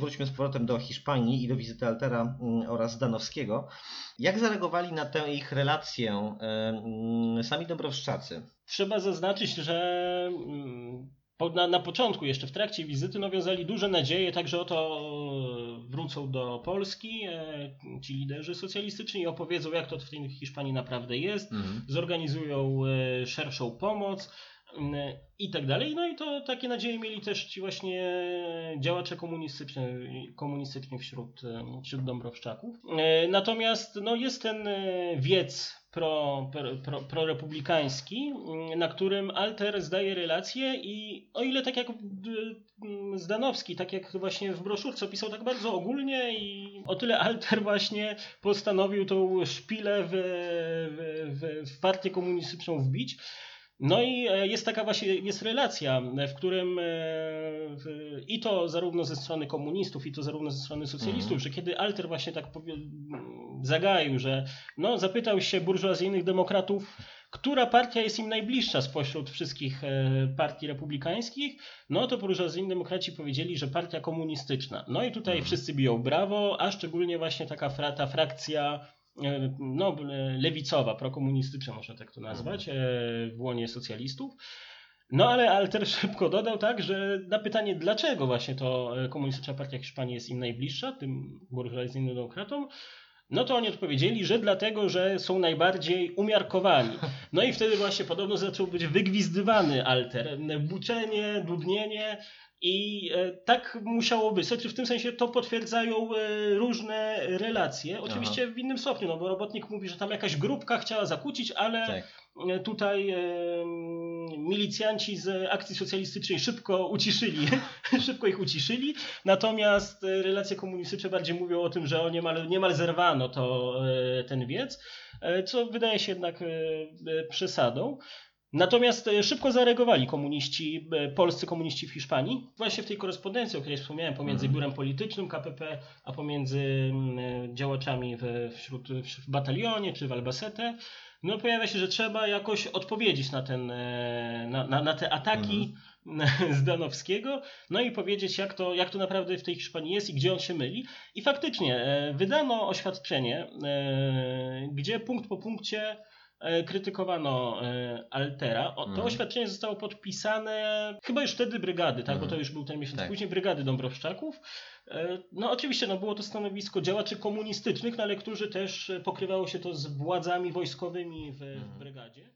Wróćmy z powrotem do Hiszpanii i do wizyty Altera mm, oraz Danowskiego. Jak zareagowali na tę ich relację mm, sami Dąbrowszczacy? Trzeba zaznaczyć, że mm, na, na początku, jeszcze w trakcie wizyty, no, wiązali duże nadzieje, także oto e, wrócą do Polski e, ci liderzy socjalistyczni i opowiedzą, jak to w tej Hiszpanii naprawdę jest, zorganizują e, szerszą pomoc i tak dalej. No i to takie nadzieje mieli też ci właśnie działacze komunistyczni, komunistyczni wśród, wśród Dąbrowszczaków. E, Natomiast no, jest ten e, wiec pro, pro, pro, prorepublikański, mm, na którym Alter zdaje relacje i o ile tak jak Zdanowski, tak jak właśnie w broszurce opisał tak bardzo ogólnie i o tyle Alter właśnie postanowił tą szpilę w, w, w partię komunistyczną wbić. No i e, jest taka właśnie jest relacja, w którym e, i to zarówno ze strony komunistów, i to zarówno ze strony socjalistów, Mhm. że kiedy Alter właśnie tak zagaił, że no, zapytał się burżuazyjnych demokratów, która partia jest im najbliższa spośród wszystkich e, partii republikańskich, no to burżuazyjni demokraci powiedzieli, że partia komunistyczna. No i tutaj Mhm. wszyscy biją brawo, a szczególnie właśnie taka fra, ta frakcja no, e, lewicowa, prokomunistyczna można tak to nazwać, e, w łonie socjalistów. No ale Alter szybko dodał tak, że na pytanie dlaczego właśnie to e, komunistyczna partia Hiszpanii jest im najbliższa, tym burżuazyjnym demokratom, no to oni odpowiedzieli, że dlatego, że są najbardziej umiarkowani. No i wtedy właśnie podobno zaczął być wygwizdywany Alter. Buczenie, dudnienie i e, tak musiało być. Znaczy w tym sensie to potwierdzają e, różne relacje. Oczywiście w innym stopniu, no bo robotnik mówi, że tam jakaś grupka chciała zakłócić, ale Tak. E, tutaj e, milicjanci z akcji socjalistycznej szybko uciszyli, szybko ich uciszyli, natomiast relacje komunistyczne bardziej mówią o tym, że o niemal, niemal zerwano to, ten wiec, co wydaje się jednak przesadą. Natomiast e, szybko zareagowali komuniści, e, polscy komuniści w Hiszpanii. Właśnie w tej korespondencji, o której wspomniałem, pomiędzy Mhm. biurem politycznym KPP, a pomiędzy mm, e, działaczami w, wśród, w batalionie czy w Albacete, no pojawia się, że trzeba jakoś odpowiedzieć na, ten, na, na, na te ataki Zdanowskiego, no i powiedzieć, jak to, jak to naprawdę w tej Hiszpanii jest i gdzie on się myli. I faktycznie wydano oświadczenie, gdzie punkt po punkcie krytykowano e, Altera. O, to Mhm. oświadczenie zostało podpisane chyba już wtedy brygady, tak, bo Mhm. to już był ten miesiąc Tak. później, brygady Dąbrowszczaków. E, No oczywiście no, było to stanowisko działaczy komunistycznych, no, ale którzy też e, pokrywało się to z władzami wojskowymi w, w Mhm. brygadzie.